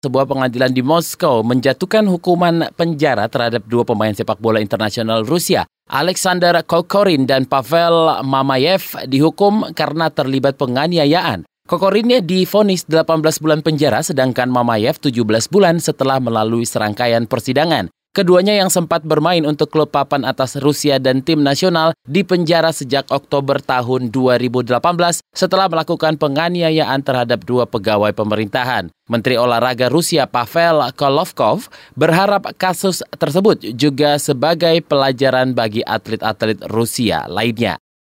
sebuah pengadilan di Moskow menjatuhkan hukuman penjara terhadap dua pemain sepak bola internasional Rusia, Alexander Kokorin dan Pavel Mamayev dihukum karena terlibat penganiayaan. Kokorin difonis 18 bulan penjara sedangkan Mamayev 17 bulan setelah melalui serangkaian persidangan. Keduanya yang sempat bermain untuk klub papan atas Rusia dan tim nasional dipenjara sejak Oktober tahun 2018 setelah melakukan penganiayaan terhadap dua pegawai pemerintahan. Menteri Olahraga Rusia Pavel Kolovkov berharap kasus tersebut juga sebagai pelajaran bagi atlet-atlet Rusia lainnya.